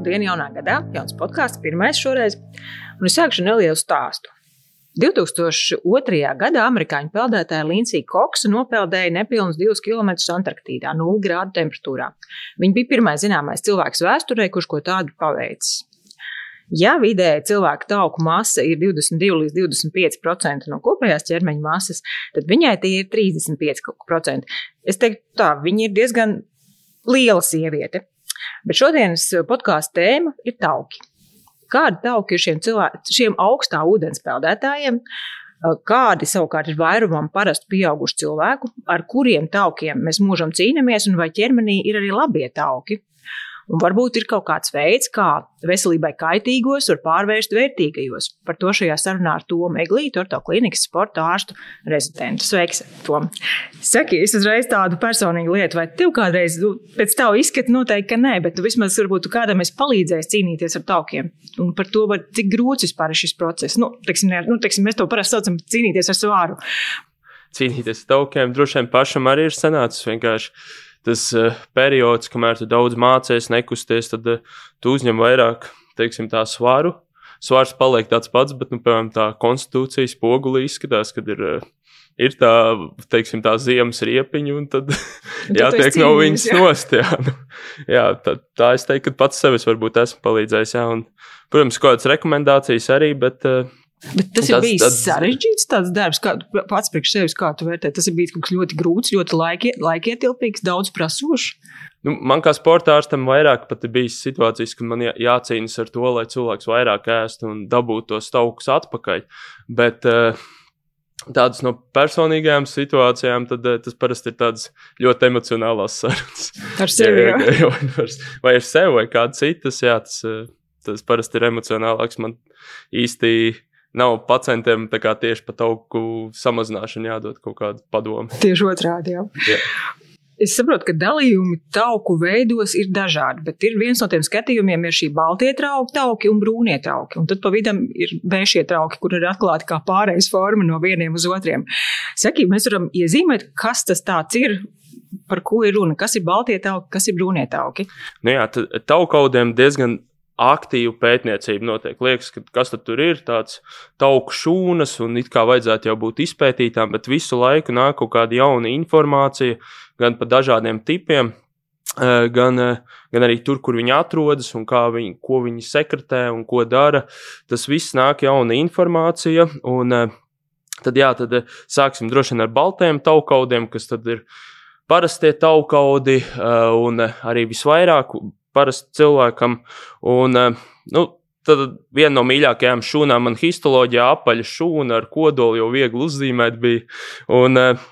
Dienu, jaunā gadā, jauns podkāsts, pirmais šoreiz. Un es sākšu nelielu stāstu. 2002. gadā amerikāņu peldētāja Līnsija Koksa nopeldēja nepilnus 2 km Antarktīdā, 0 grādu temperatūrā. Viņa bija pirmais zināmais cilvēks vēsturē, kurš ko tādu paveicis. Ja vidēji cilvēka tauku masa ir 22 līdz 25% no kopējās ķermeņa masas, tad viņai tie ir 35%. Es teiktu, tā viņa ir diezgan liela sieviete. Bet šodienas podkāstu tēma ir tauki. Kādi tauki ir šiem, cilvēki, šiem augstā ūdens peldētājiem? Kādi savukārt ir vairumam parastu pieaugušu cilvēku, ar kuriem taukiem mēs mūžam cīnāmies, un vai ķermenī ir arī labie tauki? Un varbūt ir kaut kāds veids, kā veselībai kaitīgos var pārvērst vērtīgajos. Par to šajā sarunā ar Tomu Eglītu, Orto klīnikas sporta ārstu rezidentu. Sveiks, Tom! Saki, es uzreiz tādu personīgu lietu, vai tev kādreiz, nu, pēc tavu izskatu noteikti, ka nē, bet tu vismaz varbūt tu kādam esi palīdzējis cīnīties ar taukiem. Un par to, var, cik grūts vispār ir šis process. Nu, teiksim, ne, nu, teiksim, mēs to parasti saucam cīnīties ar svāru. Cīnīties ar taukiem droši vien pašam arī ir sanācis vienkārši tas uh, periods, kamēr tu daudz mācies, nekusties, tad uh, tu uzņem vairāk, teiksim, tā svaru. Svars paliek tāds pats, bet, nu, piemēram, tā konstitūcija spoguli izskatās, kad ir. Uh, Ir tā, teiksim, tā ziemas riepiņa, un tad jātiek no viņas jā. nost. Jā, nu, jā tā, tā es teiktu, ka pats sev varbūt esmu palīdzējis. Jā, un, protams, kaut kādas rekomendācijas arī, bet uh, Bet tas, tas ir bijis tāds, sarežģīts tāds darbs, kā pats priekš sevis, kā tu vērtē. Tas ir bijis kaut kas ļoti grūts, ļoti laiki, laikietilpīgs, daudz prasošs. Nu, man kā sportārstam vairāk pat ir bijis situācijas, kad man jācīnās ar to, lai cilvēks vairāk ēstu un dabūtu tos taukus atpakaļ. Bet uh, tādas no personīgajām situācijām, tad uh, tas parasti ir tāds ļoti emocionāls sarunas. Ar sevi. jā, jā, jā, vai ar sevi, vai kādu citas, jā, tas, uh, tas parasti ir emocionālāks. Man īsti nav pacientiem tieši par tauku samazināšanu jādod kaut kādu padomu. Tieši otrādi. Jā. Jā. Es saprotu, ka dalījumi tauku veidos ir dažādi, bet ir viens no tiem skatījumiem ir šī baltie trauki, tauki un brūnie trauki. Un tad pa vidam ir bēšie trauki, kur ir atklāti kā pārējais forma no vieniem uz otriem. Saki, mēs varam iezīmēt, kas tas tāds ir, par ko ir runa, kas ir baltie tauki, kas ir brūnie tauki. Nu jā, taukaudiem diezgan aktīva pētniecība notiek. Liekas, ka kas tur ir tāds tauku šūnas, un it kā vajadzētu jau būt izpētītām, bet visu laiku nāk kaut kāda jauna informācija gan par dažādiem tipiem. Eh, gan, eh, gan arī tur, kur viņi atrodas, un viņi, ko viņi sekretē un ko dara. Tas viss nāk jauna informācija. Un, eh, tad, jā, tad sāksim droši vien ar baltajiem taukaudiem, kas ir parastie taukaudi, un arī visvairāk parasti cilvēkam. Un, eh, nu, tad viena no mīļākajām šūnām man histoloģijā apaļa šūna ar kodolu jau viegli uzzīmēt bija. Un, eh,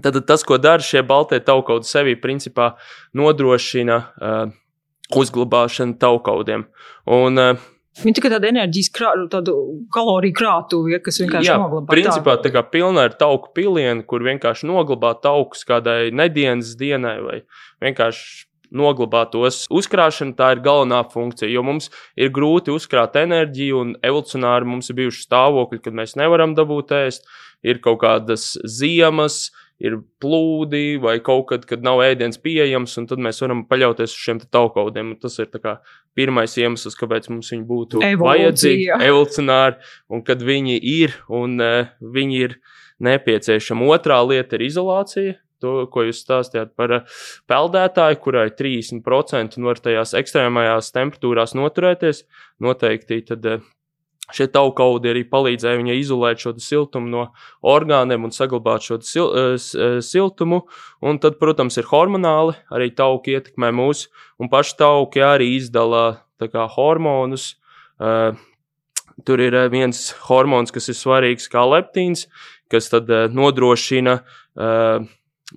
tad tas, ko dara šie baltie taukaudi sevī, principā nodrošina uh, uzglabāšanu taukaudiem. Un, uh, Viņa tikai tāda enerģijas krāta, tādu kaloriju krātuve, ja, kas vienkārši jā, noglabā. Principā tā kā pilna ar tauku pilienu, kur vienkārši noglabā taukus kādai nedēļas dienai vai vienkārši noglabāt tos. Uzkrāšana tā ir galvenā funkcija, jo mums ir grūti uzkrāt enerģiju, un evolucionāri mums ir bijuši stāvokļi, kad mēs nevaram dabūt ēst. Ir kaut kādas ziemas, ir plūdi vai kaut kad, kad nav ēdiens pieejams, un tad mēs varam paļauties uz šiem taukaudiem. Tas ir pirmais iemesls, kāpēc mums viņi būtu Evolūcija. vajadzīgi, evolucionāri, un kad viņi ir un uh, viņi ir nepieciešami. Otrā lieta ir izolācija to, ko jūs stāstījāt par eh, peldētāju, kurai 30% var tajās ekstrēmajās temperatūrās noturēties. Noteikti tad eh, šie taukaudi arī palīdzēja viņai izolēt šo siltumu no orgāniem un saglabāt šo sil, uh, siltumu. Un tad, protams, ir hormonāli, arī tauki ietekmē mūs, un paši tauki arī izdala kā, hormonus. Tur ir viens hormons, kas ir svarīgs, kā leptīns, kas tad nodrošina uh,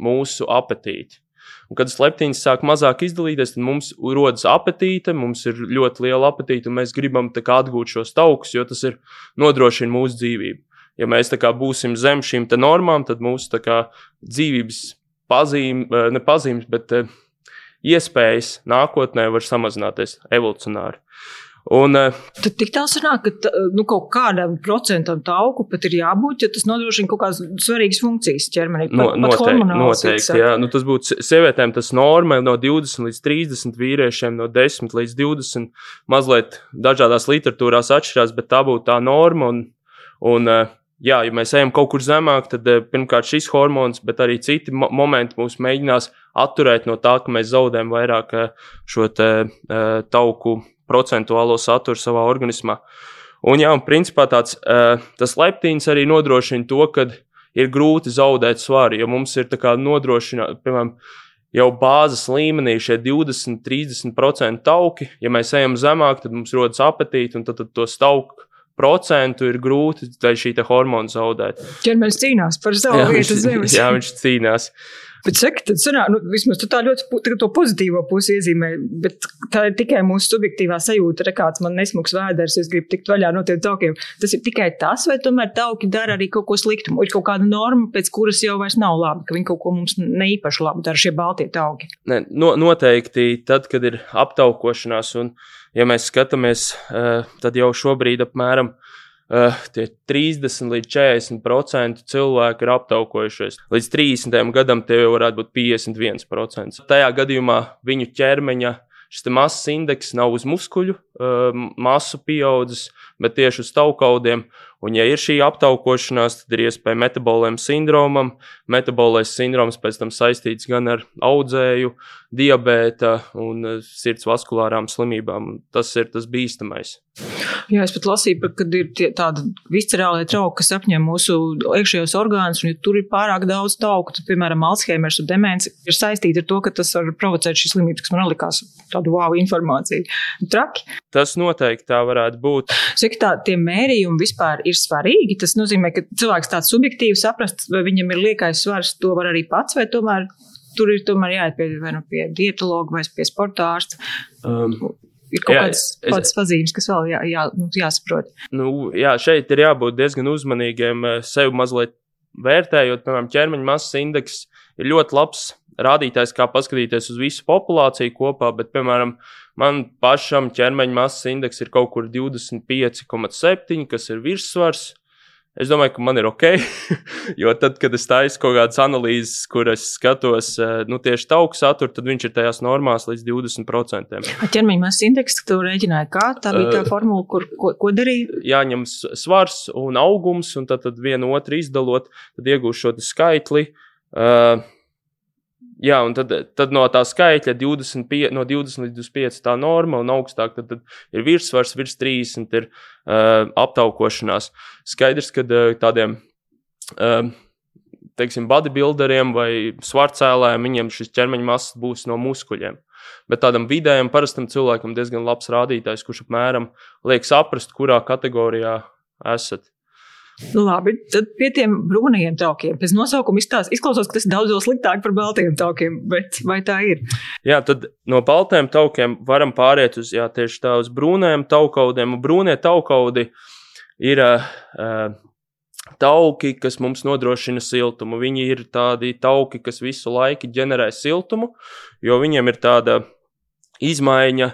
mūsu apetīti. Un, kad leptīns sāk mazāk izdalīties, tad mums rodas apetīte, mums ir ļoti liela apetīte, un mēs gribam atgūt šos taukus, jo tas ir nodrošina mūsu dzīvību. Ja mēs kā, būsim zem šīm normām, tad mūsu kā, dzīvības pazīme, eh, ne pazīmes, bet eh, iespējas nākotnē var samazināties evolucionāri. Un, uh, Tad tik tā sanāk, ka nu, kaut kādam procentam tauku pat ir jābūt, ja tas nodrošina kaut kādas svarīgas funkcijas ķermenī. No, noteikti, noteikti jā. Nu, tas būtu sievietēm tas norma no 20 līdz 30, vīriešiem no 10 līdz 20. Mazliet dažādās literatūrās atšķirās, bet tā būtu tā norma. Un, un, uh, jā, ja mēs ejam kaut kur zemāk, tad uh, pirmkārt šis hormons, bet arī citi mo momenti mums mēģinās atturēt no tā, ka mēs zaudējam vairāk šo te, tauku procentuālo saturu savā organismā. Un, jā, un principā tāds, uh, tas leptīns arī nodrošina to, ka ir grūti zaudēt svaru, jo mums ir nodrošināta, piemēram, jau bāzes līmenī šie 20, 30% tauki. Ja mēs ejam zemāk, tad mums rodas apetīte, un tad, tad to tauku procentu ir grūti šī hormona zaudēt. Ķermenis cīnās par savu jā, vietu zemes. Jā, viņš cīnās. Bet saka, tad sanāk, nu, vismaz tu tā ļoti to pozitīvo pusi iezīmē, bet tā ir tikai mūsu subjektīvā sajūta, re kāds man nesmuks vēders, es gribu tikt vaļā no tiem taukiem. Tas ir tikai tas, vai tomēr tauki dara arī kaut ko sliktu? Ir kaut kāda norma, pēc kuras jau vairs nav labi, ka viņi kaut ko mums neīpaši labi dara šie baltie tauki. Ne, no, noteikti tad, kad ir aptaukošanās, un ja mēs skatāmies, eh, tad jau šobrīd apmēram uh, 30 līdz 40% cilvēku ir aptaukojušies. Līdz 30 gadam tie jau varētu būt 51%. Tajā gadījumā viņu ķermeņa šis masas indeks nav uz muskuļu uh, masu pieaudzis, bet tieši uz taukaudiem. Un, ja ir šī aptaukošanās, tad ir iespēja metabolēm sindromam. Metabolais sindroms pēc tam saistīts gan ar audzēju, diabēta un sirds vaskulārām slimībām. Tas ir tas bīstamais. Jā, es pat lasīju, ka ir tie, tādi viscerālie trauki, kas apņem mūsu iekšējos orgānus, un ja tur ir pārāk daudz tauku, tad, piemēram, Alzheimers un demence ir saistīti ar to, ka tas var provocēt šīs slimības, kas man likās tādu wow informāciju. Traki. Tas noteikti tā varētu būt. Cik tā tie mērījumi vispār ir svarīgi? Tas nozīmē, ka cilvēks tāds subjektīvi saprast, vai viņam ir liekais svars, to var arī pats, vai tomēr tur ir tomēr jāiet pie, vai nu pie dietologa vai pie sporta ārsta. Um, ir kaut jā, kādas tādas pazīmes, kas vēl jā, jā, nu, jāsaprot. Nu, jā, šeit ir jābūt diezgan uzmanīgiem eh, sev mazliet vērtējot, piemēram, ķermeņa masas indeks ir ļoti labs rādītājs, kā paskatīties uz visu populāciju kopā, bet, piemēram, man pašam ķermeņa masas indeks ir kaut kur 25,7, kas ir virssvars. Es domāju, ka man ir ok, jo tad, kad es taisu kaut kādas analīzes, kur es skatos eh, nu, tieši tauku saturu, tad viņš ir tajās normās līdz 20%. Ķermeņa masas indeks, tu rēķināji, kā tā bija tā uh, formula, kur, ko, ko darīja? Jāņem svars un augums, un tad, tad vienu otru izdalot, tad iegūst šo skaitli. Uh, Jā, un tad, tad no tā skaitļa 25, no 20 līdz 25 tā norma un augstāk, tad, tad ir virsvars, virs 30 ir uh, aptaukošanās. Skaidrs, ka uh, tādiem, uh, teiksim, bodybuilderiem vai svarcēlēm viņiem šis ķermeņa masas būs no muskuļiem. Bet tādam vidējam, parastam cilvēkam diezgan labs rādītājs, kurš apmēram liek saprast, kurā kategorijā esat. Nu, labi, tad pie tiem brūnajiem taukiem. Pēc nosaukuma izstās, izklausās, ka tas ir daudz sliktāk par baltajiem taukiem, bet vai tā ir? Jā, tad no baltajiem taukiem varam pāriet uz jā, tieši tā uz brūnajiem taukaudiem. Brūnie taukaudi ir uh, tauki, kas mums nodrošina siltumu. Viņi ir tādi tauki, kas visu laiku ģenerē siltumu, jo viņiem ir tāda izmaiņa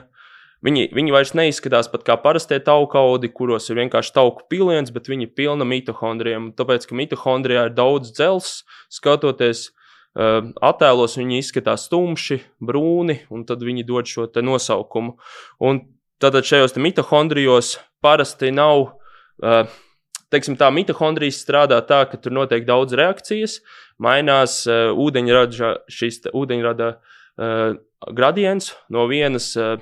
Viņi, viņi vairs neizskatās pat kā parastie taukaudi, kuros ir vienkārši tauku piliens, bet viņi ir pilna mitohondrijiem. Tāpēc, ka mitohondrijā ir daudz dzelzs, skatoties uh, attēlos, viņi izskatās tumši, brūni, un tad viņi dod šo nosaukumu. Un tātad šajos mitohondrijos parasti nav. Uh, teiksim, tā mitohondrijas strādā tā, ka tur notiek daudz reakcijas, mainās uh, ūdeņrada, šis ūdeņrada uh, gradients no vienas uh,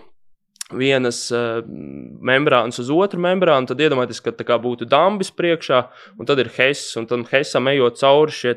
vienas uh, membrānas uz otru membrānu, tad iedomājieties, ka tā būtu dambis priekšā, un tad ir hess, un tam hessam ejot cauri šie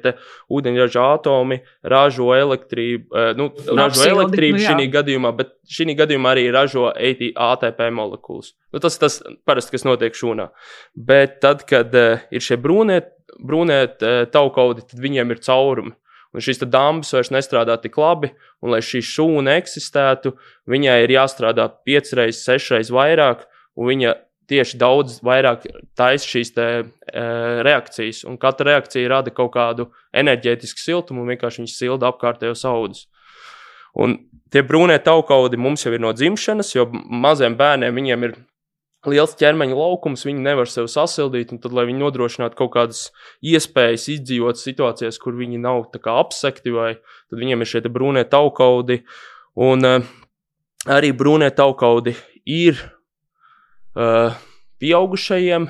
ūdeņraža atomi ražo elektrību, uh, nu, ražo elektrību nu, šī gadījumā, bet šī gadījumā arī ražo ATP molekulas. Nu, tas tas parasti, kas notiek šūnā. Bet tad, kad uh, ir šie brūnie, brūnie taukaudi, tad viņiem ir caurumi. Un šīs dambas vairs nestrādā tik labi, un lai šī šūna eksistētu, viņai ir jāstrādā piecreiz, sešreiz vairāk, un viņa tieši daudz vairāk taisa šīs te, e, reakcijas. Un katra reakcija rada kaut kādu enerģētisku siltumu, un vienkārši viņš silda apkārtējos audus. Un tie brūnie taukaudi mums jau ir no dzimšanas, jo maziem bērniem viņiem ir liels ķermeņa laukums, viņi nevar sev sasildīt, un tad, lai viņi nodrošinātu kaut kādas iespējas izdzīvot situācijās, kur viņi nav apsekti, vai tad viņiem ir šie brūnie taukaudi. Un uh, arī brūnie taukaudi ir uh, pieaugušajiem,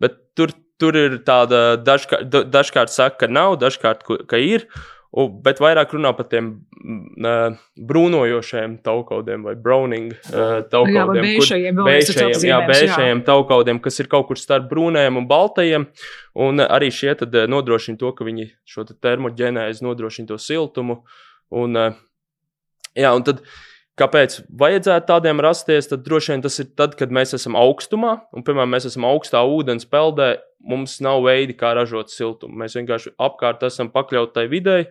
bet tur, tur ir tāda dažkārt, dažkārt saka, ka nav, dažkārt, ka ir. U, bet vairāk runā par tiem uh, brūnojošiem taukaudiem vai browning uh, taukaudiem. Jā, bēšajiem, bēšajiem, jā, bēšajiem jā. taukaudiem, kas ir kaut kur starp brūnējiem un baltajiem. Un arī šie tad nodrošina to, ka viņi šo termoģenēzi nodrošina to siltumu. Un, uh, jā, un tad, Kāpēc vajadzētu tādiem rasties? Tad droši vien tas ir tad, kad mēs esam augstumā, un, piemēram, mēs esam augstā ūdens peldē, mums nav veidi, kā ražot siltumu. Mēs vienkārši apkārt esam pakļauti tai videi,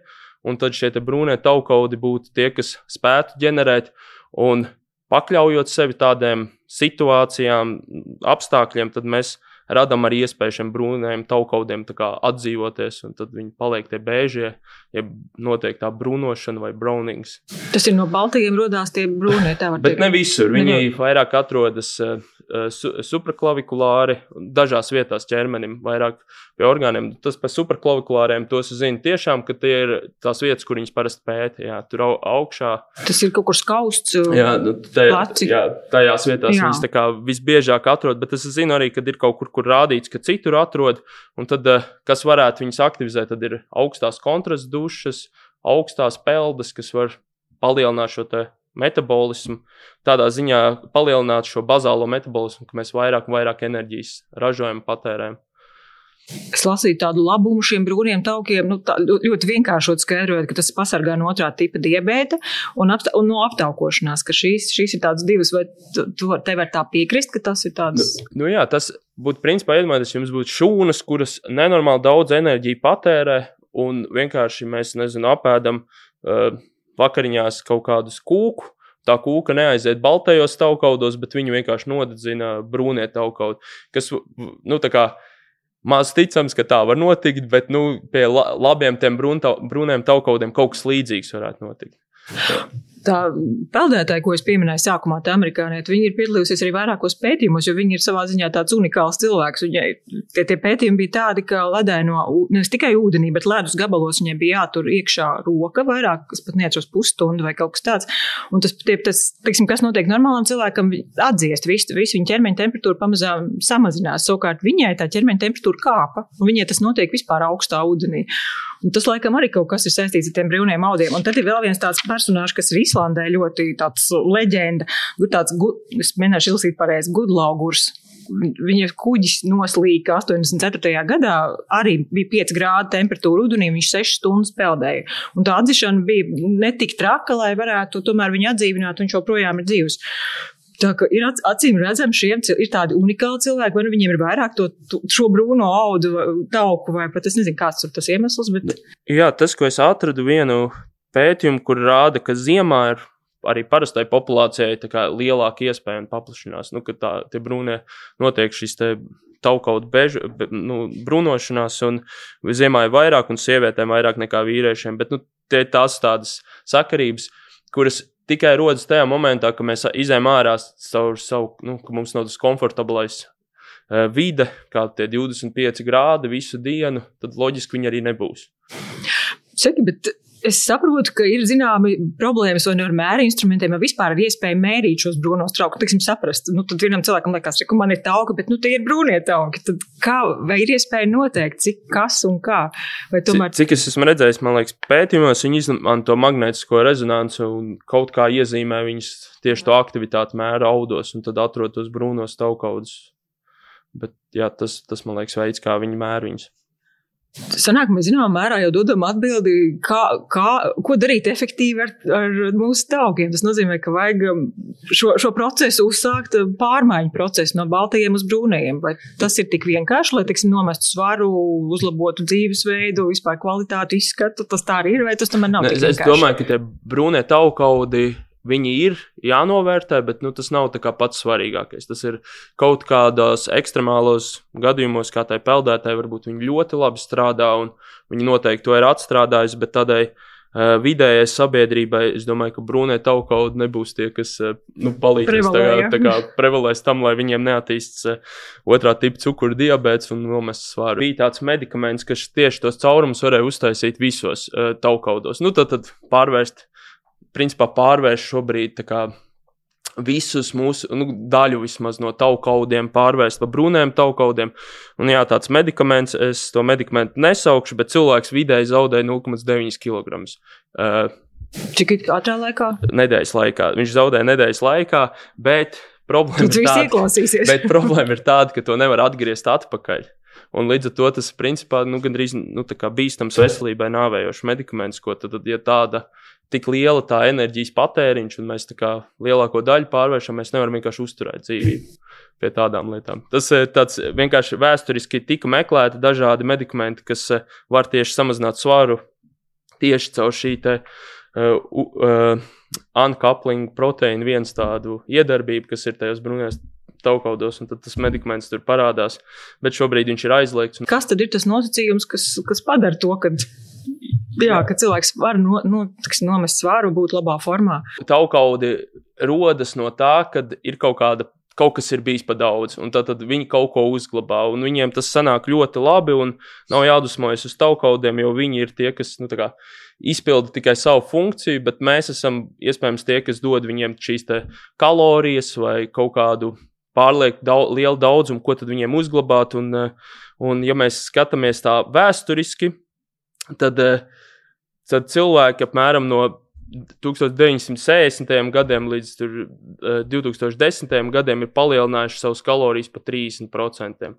un tad šie brūnie taukaudi būtu tie, kas spētu ģenerēt. Un pakļaujot sevi tādām situācijām, apstākļiem, tad mēs radām arī iespēju šiem brūniem taukaudiem atdzīvoties, un tad viņi paliek tie bēžie, ja notiek tā brūnošana vai brownings. Tas ir no Baltijiem radās tie brūnie. Bet ne visur. Viņi ne... vairāk atrodas uh, su, supraklavikulāri, dažās vietās ķermenim, vairāk pie orgāniem. Tas par supraklavikulāriem tos zina tiešām, ka tie ir tās vietas, kur viņas parasti pēta. Jā, tur augšā. Tas ir kaut kur skausts. Jā, nu, tajā, jā, tajās vietās jā. viņas tā kā visbiežāk atrod, bet es zinu arī, ka ir kaut kur, kur rādīts, ka citur atrod. Un tad, eh, kas varētu viņus aktivizēt, tad ir augstās kontrastu dušas, augstās peldes, kas var palielināt šo metabolismu, tādā ziņā palielināt šo bazālo metabolismu, ka mēs vairāk un vairāk enerģijas ražojam, patērējam. Es lasīju tādu labumu šiem brūniem taukiem, nu, tā, ļoti vienkāršot skaidrojot, ka tas pasargā no otrā tipa diabēta un, apta, un no aptaukošanās, ka šīs, šīs ir tādas divas, vai tu, tu te var tā piekrist, ka tas ir tāds? Nu, nu jā, tas būtu principā iedomājieties, jums būtu šūnas, kuras nenormāli daudz enerģiju patērē, un vienkārši mēs, nezinu, apēdam uh, vakariņās kaut kādus kūku. Tā kūka neaiziet baltajos taukaudos, bet viņu vienkārši nodedzina brūnie taukaudi. Kas, nu, tā kā maz ticams, ka tā var notikt, bet nu, pie la labiem tiem brūniem taukaudiem kaut kas līdzīgs varētu notikt. Tā tā peldētāja, ko es pieminēju sākumā, tā amerikāniete, viņa ir piedalījusies arī vairākos pētījumos, jo viņa ir savā ziņā tāds unikāls cilvēks. Viņai tie, tie pētījumi bija tādi, ka ledēno, nevis tikai ūdenī, bet ledus gabalos viņai bija jātur iekšā roka vairāk, kas pat neatceros pusstundu vai kaut kas tāds. Un tas, tie, tas teiksim, kas notiek normālam cilvēkam, atdziest visu, visu viņa ķermeņa temperatūra pamazām samazinās. Savukārt viņai tā ķermeņa temperatūra kāpa, un viņai tas notiek vispār augstā ūdenī. Un tas laikam arī kaut kas ir saistīts ar tiem brīviem audiem. Un tad ir vēl viens tāds personāžs, kas ir Islandē ļoti tāds leģenda. Tāds, es mēģināšu izlasīt pareizi, Gudlaugurs. Viņa kuģis noslīka 84. gadā, arī bija 5 grādu temperatūra ūdenī, viņš 6 stundas peldēja. Un tā atzīšana bija netik traka, lai varētu tomēr viņu atdzīvināt, un viņš joprojām ir dzīvs. Tā kā ir acīm redzami, šiem ir tādi unikāli cilvēki, vai nu viņiem ir vairāk to, to šo brūno audu, tauku, vai pat es nezinu, kāds ir tas iemesls. Bet... Jā, tas, ko es atradu vienu pētījumu, kur rāda, ka ziemā ir arī parastai populācijai lielāka iespēja un paplašinās. Nu, tā, tie brūnie notiek šis bežu, be, nu, brūnošanās, un ziemā ir vairāk, un sievietēm vairāk nekā vīriešiem. Bet nu, tie ir tās tādas sakarības, kuras tikai rodas tajā momentā, kad mēs izējām ārā caur savu, nu, ka mums nav tas komfortablais uh, vide, kā tie 25 grādi visu dienu, tad loģiski viņi arī nebūs. Saki, bet Es saprotu, ka ir zināmi problēmas vai nu ar mēri instrumentiem, vai vispār ar iespēju mērīt šos brūnos traukus. Tiksim, saprast, nu, tad vienam cilvēkam liekas, ka man ir tauka, bet nu, tie ir brūnie tauki. Tad kā, vai ir iespēja noteikt, cik kas un kā? Tomēr... Cik, cik es esmu redzējis, man liekas, pētījumos viņi izmanto magnētisko rezonanci un kaut kā iezīmē viņas tieši to aktivitāti mēra audos un tad atrod tos brūnos taukaudus. Bet jā, tas, tas man liekas veids, kā viņi mēra viņus. Sanāk, mēs zināmā mērā jau dodam atbildi, kā, kā, ko darīt efektīvi ar, ar mūsu taugiem. Tas nozīmē, ka vajag um, šo, šo procesu uzsākt, um, pārmaiņu procesu no baltajiem uz brūnajiem. Vai tas ir tik vienkārši, lai, teiksim, nomestu svaru, uzlabotu dzīvesveidu, vispār kvalitāti, izskatu, tas tā arī ir, vai tas tomēr nav? Ne, es, es domāju, ka tie brūnie taukaudi Viņi ir jānovērtē, bet nu, tas nav pats svarīgākais. Tas ir kaut kādos ekstremālos gadījumos, kā tai peldētāji, varbūt viņi ļoti labi strādā un viņi noteikti to ir atstrādājuši, bet tādai uh, vidējai sabiedrībai, es domāju, ka brūnē taukauda nebūs tie, kas uh, nu, palīdzēs tā, tā kā prevalēs tam, lai viņiem neattīstas uh, otrā tipa cukuru diabetes un nomest svāru. Bija tāds medikaments, kas tieši tos caurumus varēja uztaisīt visos uh, taukaudos. Nu, tad, tad pārvērst, principā pārvērst šobrīd kā visus mūsu nu, daļu vismaz no taukaudiem pārvērst par brūniem taukaudiem. Un, jā, tāds medikaments, es to medikamentu nesaukšu, bet cilvēks vidēji zaudēja 0,9 kg. Uh, Cik ātrā laikā? Nedēļas laikā. Viņš zaudēja nedēļas laikā, bet problēma, ir tāda, bet problēma ir tāda, ka to nevar atgriezt atpakaļ. Un līdz ar to tas principā nu, gandrīz nu, bīstams veselībai nāvējošs medikaments, ko tad, ja tāda tik liela tā enerģijas patēriņš, un mēs lielāko daļu pārvēršam, mēs nevaram vienkārši uzturēt dzīvību pie tādām lietām. Tas ir tāds vienkārši vēsturiski tika meklēti dažādi medikamenti, kas eh, var tieši samazināt svaru tieši caur šī te. Uh, uh, Uncoupling proteīna viens tādu iedarbību, kas ir tajos brūnēs taukaudos, un tad tas medikaments tur parādās. Bet šobrīd viņš ir aizliegts. Un... Kas tad ir tas nosacījums, kas, kas padara to, ka, jā, ka cilvēks var no, no, tiks, nomest svāru, būt labā formā? Taukaudi rodas no tā, ka ir kaut kāda kaut kas ir bijis par daudz, un tad, tad viņi kaut ko uzglabā. Viņiem tas sanāk ļoti labi, un nav jādusmojas uz taukaudiem, jo viņi ir tie, kas nu, izpilda tikai savu funkciju, bet mēs esam iespējams tie, kas dod viņiem šīs kalorijas vai kaut kādu pārlieku daudz, lielu daudzumu, ko tad viņiem uzglabāt. Un, eh, un ja mēs skatāmies tā vēsturiski, tad, eh, tad cilvēki apmēram no 1960. gadiem līdz 2010. Eh, gadiem ir palielinājuši savus kalorijas par 30%.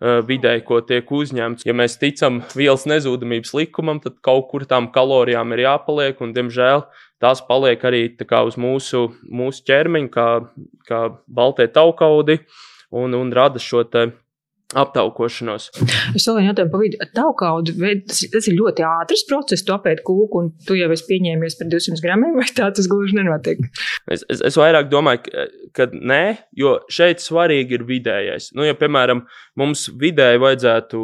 Vidēji, ko tiek uzņemts. Ja mēs ticam vielas nezudamības likumam, tad kaut kur tām kalorijām ir jāpaliek, un, diemžēl, tās paliek arī kā, uz mūsu, mūsu ķermeņa, kā, kā baltie taukaudi, un, un rada šo aptaukošanos. Es vēl jautāju, pa vidu, taukaudu, tas, ir ļoti ātrs process, tu apēdi kūku, un tu jau esi pieņēmies par 200 gramiem, vai tā tas gluži nenotiek? Es, es, es vairāk domāju, ka, ka nē, jo šeit svarīgi ir vidējais. Nu, ja, piemēram, mums vidēji vajadzētu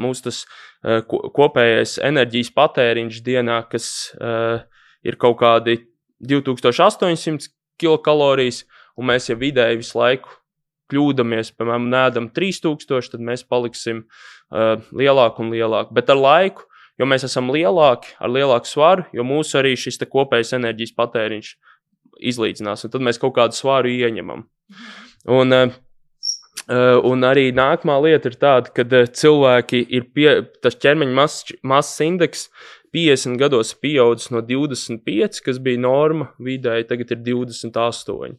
mūsu tas uh, kopējais enerģijas patēriņš dienā, kas uh, ir kaut kādi 2800 kilokalorijas, un mēs jau vidēji visu laiku kļūdāmies, piemēram, nēdam 3000, tad mēs paliksim uh, lielāki un lielāki. Bet ar laiku, jo mēs esam lielāki, ar lielāku svaru, jo mūsu arī šis kopējais enerģijas patēriņš izlīdzinās, un tad mēs kaut kādu svaru ieņemam. Un, uh, Uh, un arī nākamā lieta ir tāda, ka cilvēki ir pie, tas ķermeņa masas indeks 50 gados pieaudzis no 25, kas bija norma vidēji, tagad ir 28.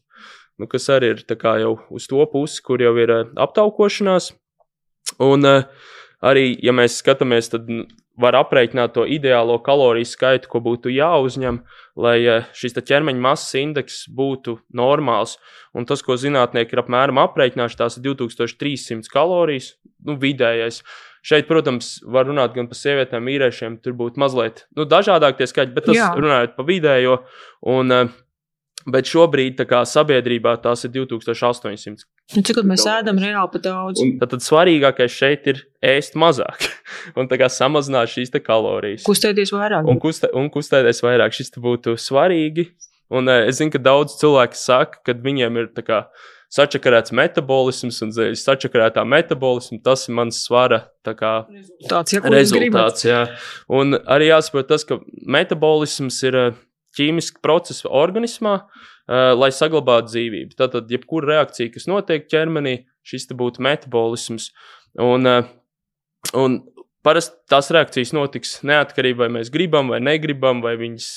Nu, kas arī ir jau uz to pusi, kur jau ir uh, aptaukošanās. Un uh, arī, ja mēs skatāmies, tad var aprēķināt to ideālo kaloriju skaitu, ko būtu jāuzņem, lai uh, šis ķermeņa masas indeks būtu normāls. Un tas, ko zinātnieki ir apmēram aprēķinājuši, tās ir 2300 kalorijas, nu, vidējais. Šeit, protams, var runāt gan par sievietēm, vīriešiem. Tur būtu mazliet nu, dažādāk tie skaitļi, bet tas Jā. runājot par vidējo. Un, uh, Bet šobrīd kā, sabiedrībā tās ir 2800. Nu, cik mēs ēdam reāli pa daudz? Un, tad, tad svarīgākais šeit ir ēst mazāk un kā, samazināt šīs kalorijas. Kustēties vairāk. Un, kustē, un kustēties vairāk. Šis būtu svarīgi. Un uh, es zinu, ka daudz cilvēku saka, ka viņiem ir kā, sačakarēts metabolisms, un sačakarētā metabolisma tas ir mans svara kā, Tāds, ja, rezultāts. Jā. Un arī jāsaprot tas, ka metabolisms ir ķīmiski procesi organismā, uh, lai saglabātu dzīvību. Tātad, jebkura reakcija, kas notiek ķermenī, šis būtu metabolisms. Un, uh, un parasti tās reakcijas notiks neatkarīgi vai mēs gribam vai negribam, vai viņas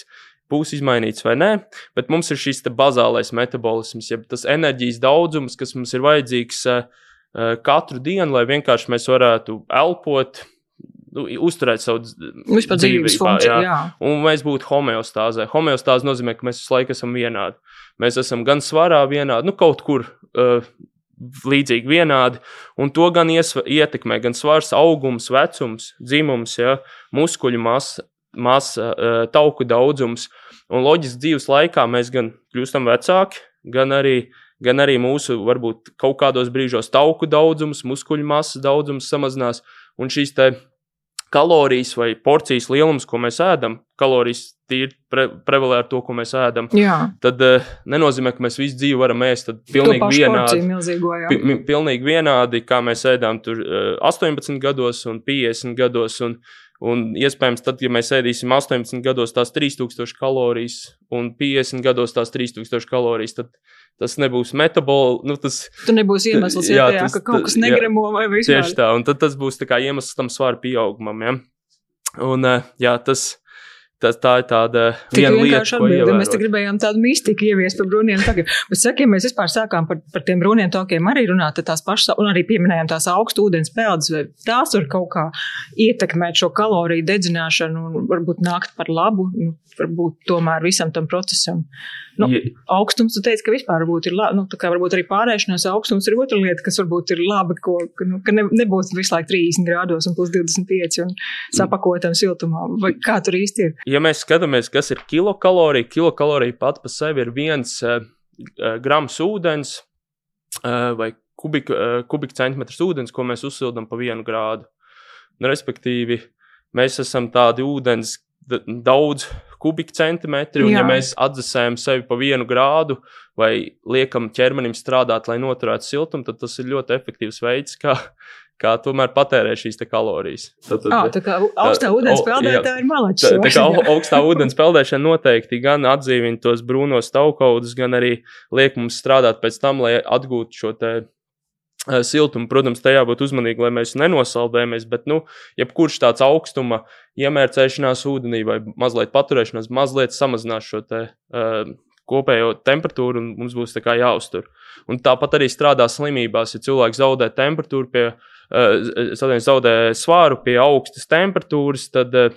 būs izmainīts vai nē, bet mums ir šis bazālais metabolisms, jeb tas enerģijas daudzums, kas mums ir vajadzīgs uh, katru dienu, lai vienkārši mēs varētu elpot, nu, uzturēt savu dzīvības funkciju. Jā. Jā. Un mēs būtu homeostāzē. Homeostāze nozīmē, ka mēs visu laiku esam vienādi. Mēs esam gan svarā vienādi, nu kaut kur. Uh, Līdzīgi vienādi, un to gan iesva, ietekmē gan svars, augums, vecums, dzimums, ja, muskuļu masa, masa uh, tauku daudzums. Un loģiski dzīves laikā mēs gan kļūstam vecāki, gan arī, gan arī mūsu, varbūt kaut kādos brīžos tauku daudzums, muskuļu masas daudzums samazinās, un šīs kalorijas vai porcijas lielums, ko mēs ēdam, kalorijas tīri pre, prevalē ar to, ko mēs ēdam, Jā. tad uh, nenozīmē, ka mēs visu dzīvi varam ēst pilnīgi vienādi. Milzīgo, pi, pilnīgi vienādi, kā mēs ēdām tur uh, 18 gados un 50 gados. Un, un iespējams, tad, ja mēs ēdīsim 18 gados tās 3000 kalorijas un 50 gados tās 3000 kalorijas, tad tas nebūs metabols. Nu, tas nebūs iemesls, jā, jā, tas, ka kaut kas negremo vai vispār. Tieši tā, un tad tas būs iemesls tam svāra pieaugumam. Ja? Un, jā, tas, Tas, tā ir tāda ko ievērot. mēs gribējām tādu mistiku ieviest par brūniem tokiem. Bet, sakiem, mēs vispār sākām par, par tiem brūniem tokiem arī runāt, tad tās pašas, un arī pieminējām tās augstu ūdens peldes, vai tās var kaut kā ietekmēt šo kaloriju dedzināšanu un varbūt nākt par labu, nu, varbūt tomēr visam tam procesam. Nu, ja. Augstums, tu teici, ka vispār ir labi, nu, tā kā varbūt arī pārēšanās augstums ir otra lieta, kas varbūt ir laba, ko, nu, ka ne, nebūs visu laiku 30 grādos un plus 25 un sapakotam siltumā. Vai kā tur īsti ir? Ja mēs skatāmies, kas ir kilokalorija, kilokalorija pat par sevi ir viens uh, grams ūdens uh, vai kubik, uh, kubikcentimetrs ūdens, ko mēs uzsildām pa vienu grādu. Nu, respektīvi, mēs esam tādi ūdens daudz kubikcentimetri, un Jā. ja mēs atdzesējam sevi pa vienu grādu vai liekam ķermenim strādāt, lai noturētu siltumu, tad tas ir ļoti efektīvs veids, kā kā tomēr patērē šīs kalorijas. Tad, tad, oh, tā kā augstā ūdens peldētāja ir malači. Tā, tā kā augstā ūdens peldēšana noteikti gan atdzīvina tos brūnos taukaudus, gan arī liek mums strādāt pēc tam, lai atgūtu šo te. Siltumu, protams, tajā būtu uzmanīgi, lai mēs nenosaldējamies, bet, nu, jebkurš tāds augstuma iemērcēšanās ūdenī vai mazliet paturēšanās, mazliet samazinās šo te, uh, kopējo temperatūru, un mums būs tā kā jāuztur. Un tāpat arī strādā slimībās, ja cilvēks zaudē temperatūru pie uh, zaudē svāru pie augstas temperatūras, tad, eh,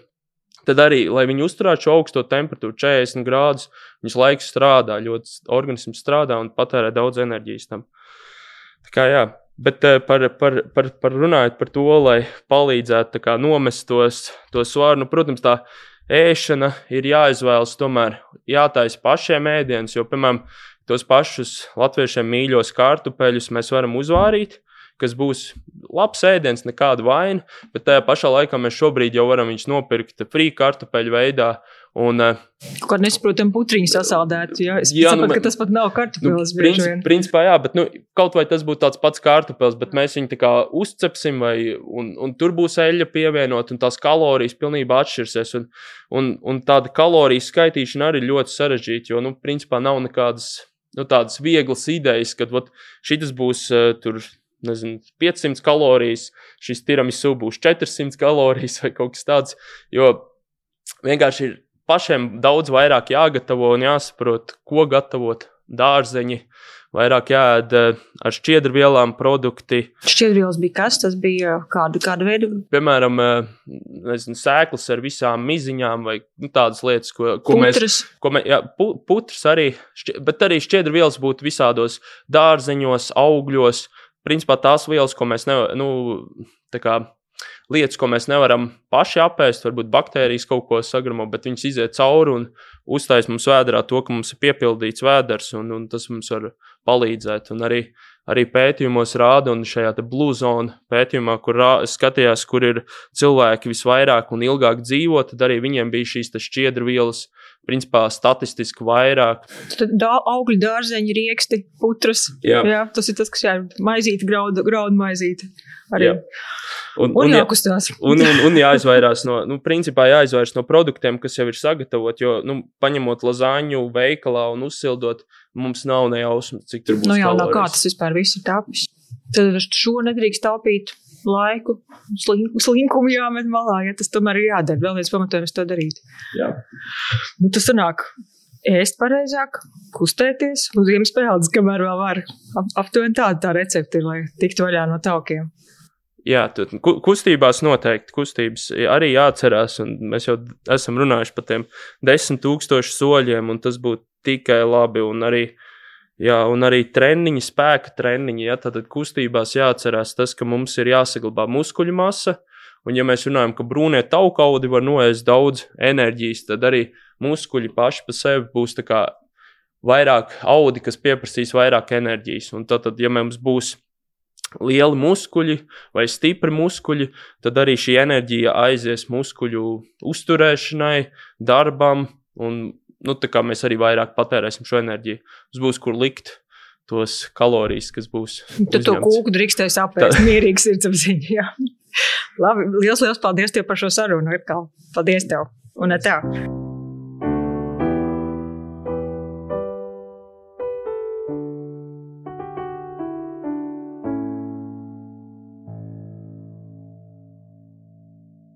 tad arī, lai viņi uzturētu šo augsto temperatūru, 40 grādus, viņas laiks strādā, ļoti organisms strādā un patērē daudz enerģijas tam. Tā kā jā. Bet eh, par, par, par, par runājot par to, lai palīdzētu kā, nomest tos, to svāru, nu, protams, tā ēšana ir jāizvēlas tomēr jātaisa pašiem ēdienus, jo, piemēram, tos pašus latviešiem mīļos kartupeļus mēs varam uzvārīt, kas būs labs ēdiens, nekāda vaina, bet tajā pašā laikā mēs šobrīd jau varam viņus nopirkt frī kartupeļu veidā. Un, Kaut kā nesaprotam, putriņu sasaldēt. Jā, es jā, saprotu, nu, ka tas pat nav kartupeļs. Nu, princip, principā, jā, bet nu, kaut vai tas būtu tāds pats kartupeļs, bet mēs viņu uzcepsim, vai, un, un tur būs eļļa pievienot, un tās kalorijas pilnībā atšķirsies. Un, un, un tāda kaloriju skaitīšana arī ļoti sarežģīta, jo, nu, principā nav nekādas. Nu, tādas vieglas idejas, ka šis būs uh, tur nezinu, 500 kalorijas, šis tiramisu būs 400 kalorijas vai kaut kas tāds. Jo vienkārši ir pašiem daudz vairāk jāgatavo un jāsaprot, ko gatavot. Dārzeņi, vairāk jāēd eh, ar šķiedrvielām produkti. Šķiedrvielas bija kas? Tas bija kāda, kāda veida? Piemēram, eh, nezinu, sēklas ar visām miziņām vai nu, tādas lietas, ko, ko putras. mēs. Ko mēs jā, pu, putras arī, šķi, bet arī šķiedrvielas būtu visādos dārzeņos, augļos. Uh, principā tās vielas, ko mēs nevaram, nu, tā kā lietas, ko mēs nevaram paši apēst, varbūt baktērijas kaut ko sagramo, bet viņas iziet cauri un uztais mums vēdā to, ka mums ir piepildīts vēders, un, un tas mums var palīdzēt. Un arī, arī pētījumos rāda, un šajā blue zone pētījumā, kur rā, skatījās, kur ir cilvēki visvairāk un ilgāk dzīvo, tad arī viņiem bija šīs šķiedrvielas principā statistiski vairāk. Tad dā, augļu dārzeņi, rieksti, putras. Jā. jā, tas ir tas, kas jā, maizīte, graudu, graudu maizīte. Arī. Jā. Un, un, un, jākustās. un, un, un jāizvairās no, nu, principā jāizvairās no produktiem, kas jau ir sagatavoti, jo, nu, paņemot lazāņu veikalā un uzsildot, mums nav nejausmas, cik tur būs. Nu jau nav kā tas vispār viss ir tapis. Tad šo nedrīkst taupīt laiku, slinkumu jāmet malā, ja tas tomēr ir jādara. Vēl viens pamatojums to darīt. Jā. Nu, tas sanāk. Ēst pareizāk, kustēties uz ziemas peldes, kamēr vēl var. Ap, aptuveni tāda tā recepte ir, lai tiktu vaļā no taukiem. Jā, tad kustībās noteikti kustības arī jāatcerās, mēs jau esam runājuši par tiem desmit tūkstošu soļiem, un tas būtu tikai labi, un arī uh, Jā, un arī treniņi, spēka treniņi. Ja, tad kustībās jāatcerās tas, ka mums ir jāsaglabā muskuļu masa. Un, ja mēs runājam, ka brūnie taukaudi var noēst daudz enerģijas, tad arī muskuļi paši par sevi būs vairāk audi, kas pieprasīs vairāk enerģijas. Un tad, tad ja mums būs lieli muskuļi vai stipri muskuļi, tad arī šī enerģija aizies muskuļu uzturēšanai, darbam, un nu, mēs arī vairāk patērēsim šo enerģiju. Mums būs kur likt tos kalorijas, kas būs. Tu to kūku drīkstēji apēst, Tā... mierīgs sirdsapziņā. Labi, liels, liels paldies tev par šo sarunu. Paldies tev un tev!